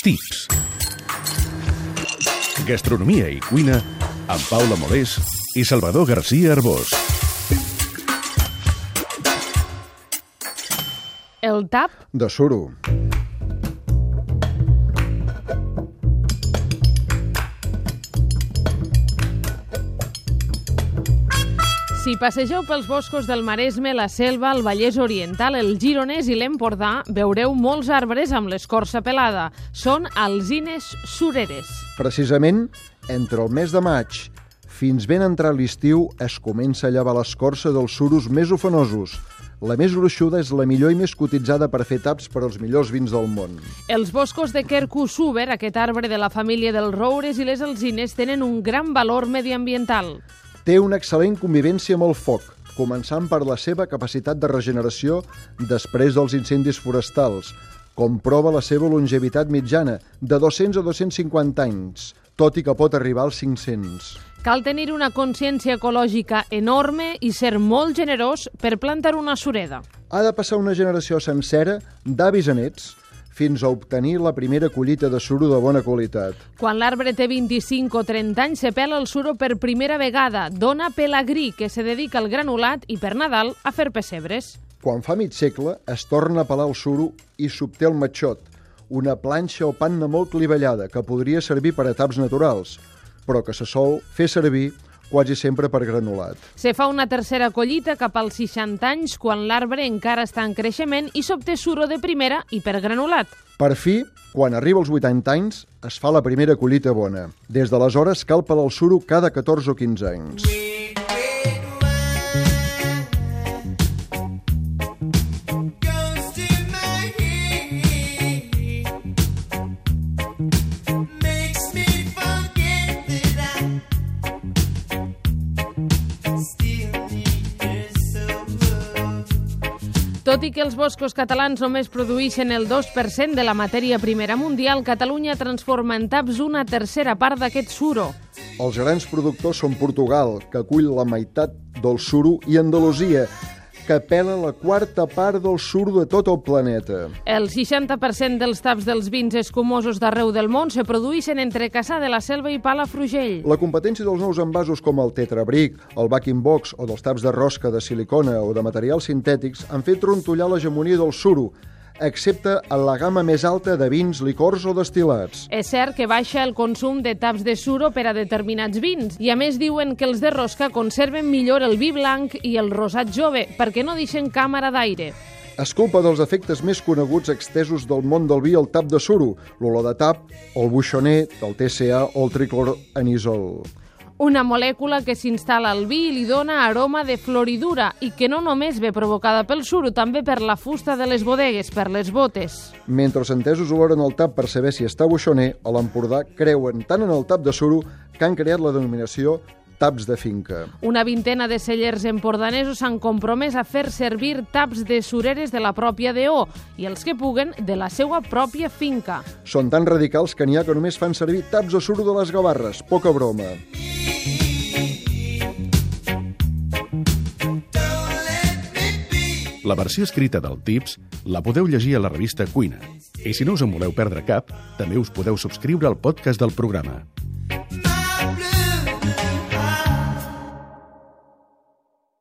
Tips. Gastronomia i cuina amb Paula Molés i Salvador García Arbós. El tap de suro. Si passegeu pels boscos del Maresme, la Selva, el Vallès Oriental, el Gironès i l'Empordà, veureu molts arbres amb l'escorça pelada. Són alzines sureres. Precisament, entre el mes de maig fins ben entrat l'estiu es comença a llevar l'escorça dels suros més ofenosos. La més gruixuda és la millor i més cotitzada per fer taps per als millors vins del món. Els boscos de Quercus-Suber, aquest arbre de la família dels roures i les alzines, tenen un gran valor mediambiental. Té una excel·lent convivència amb el foc, començant per la seva capacitat de regeneració després dels incendis forestals, com prova la seva longevitat mitjana, de 200 a 250 anys, tot i que pot arribar als 500. Cal tenir una consciència ecològica enorme i ser molt generós per plantar una sureda. Ha de passar una generació sencera d'avis a nets fins a obtenir la primera collita de suro de bona qualitat. Quan l'arbre té 25 o 30 anys, se pela el suro per primera vegada. Dona pelagrí, que se dedica al granulat i per Nadal a fer pessebres. Quan fa mig segle, es torna a pelar el suro i s'obté el matxot, una planxa o panna molt clivellada que podria servir per a taps naturals, però que se sol fer servir quasi sempre per granulat. Se fa una tercera collita cap als 60 anys quan l'arbre encara està en creixement i s'obté suro de primera i per granulat. Per fi, quan arriba als 80 anys, es fa la primera collita bona. Des d'aleshores cal pelar el suro cada 14 o 15 anys. Tot i que els boscos catalans només produeixen el 2% de la matèria primera mundial, Catalunya transforma en taps una tercera part d'aquest suro. Els grans productors són Portugal, que acull la meitat del suro, i Andalusia, que pela la quarta part del suro de tot el planeta. El 60% dels taps dels vins escumosos d'arreu del món se produeixen entre Caçà de la Selva i Palafrugell. La competència dels nous envasos com el Tetrabric, el Backing Box o dels taps de rosca de silicona o de materials sintètics han fet trontollar l'hegemonia del suro, excepte en la gamma més alta de vins, licors o destilats. És cert que baixa el consum de taps de suro per a determinats vins i a més diuen que els de rosca conserven millor el vi blanc i el rosat jove perquè no deixen càmera d'aire. És culpa dels efectes més coneguts extesos del món del vi el tap de suro, l'olor de tap, el buixoner, el TCA o el tricloranisol una molècula que s'instal·la al vi i li dona aroma de floridura i que no només ve provocada pel suro, també per la fusta de les bodegues, per les botes. Mentre els entesos oloren el tap per saber si està buixoner, a l'Empordà creuen tant en el tap de suro que han creat la denominació taps de finca. Una vintena de cellers empordanesos s'han compromès a fer servir taps de sureres de la pròpia DO i els que puguen de la seva pròpia finca. Són tan radicals que n'hi ha que només fan servir taps de suro de les gavarres. Poca broma. La versió escrita del Tips la podeu llegir a la revista Cuina. I si no us en voleu perdre cap, també us podeu subscriure al podcast del programa.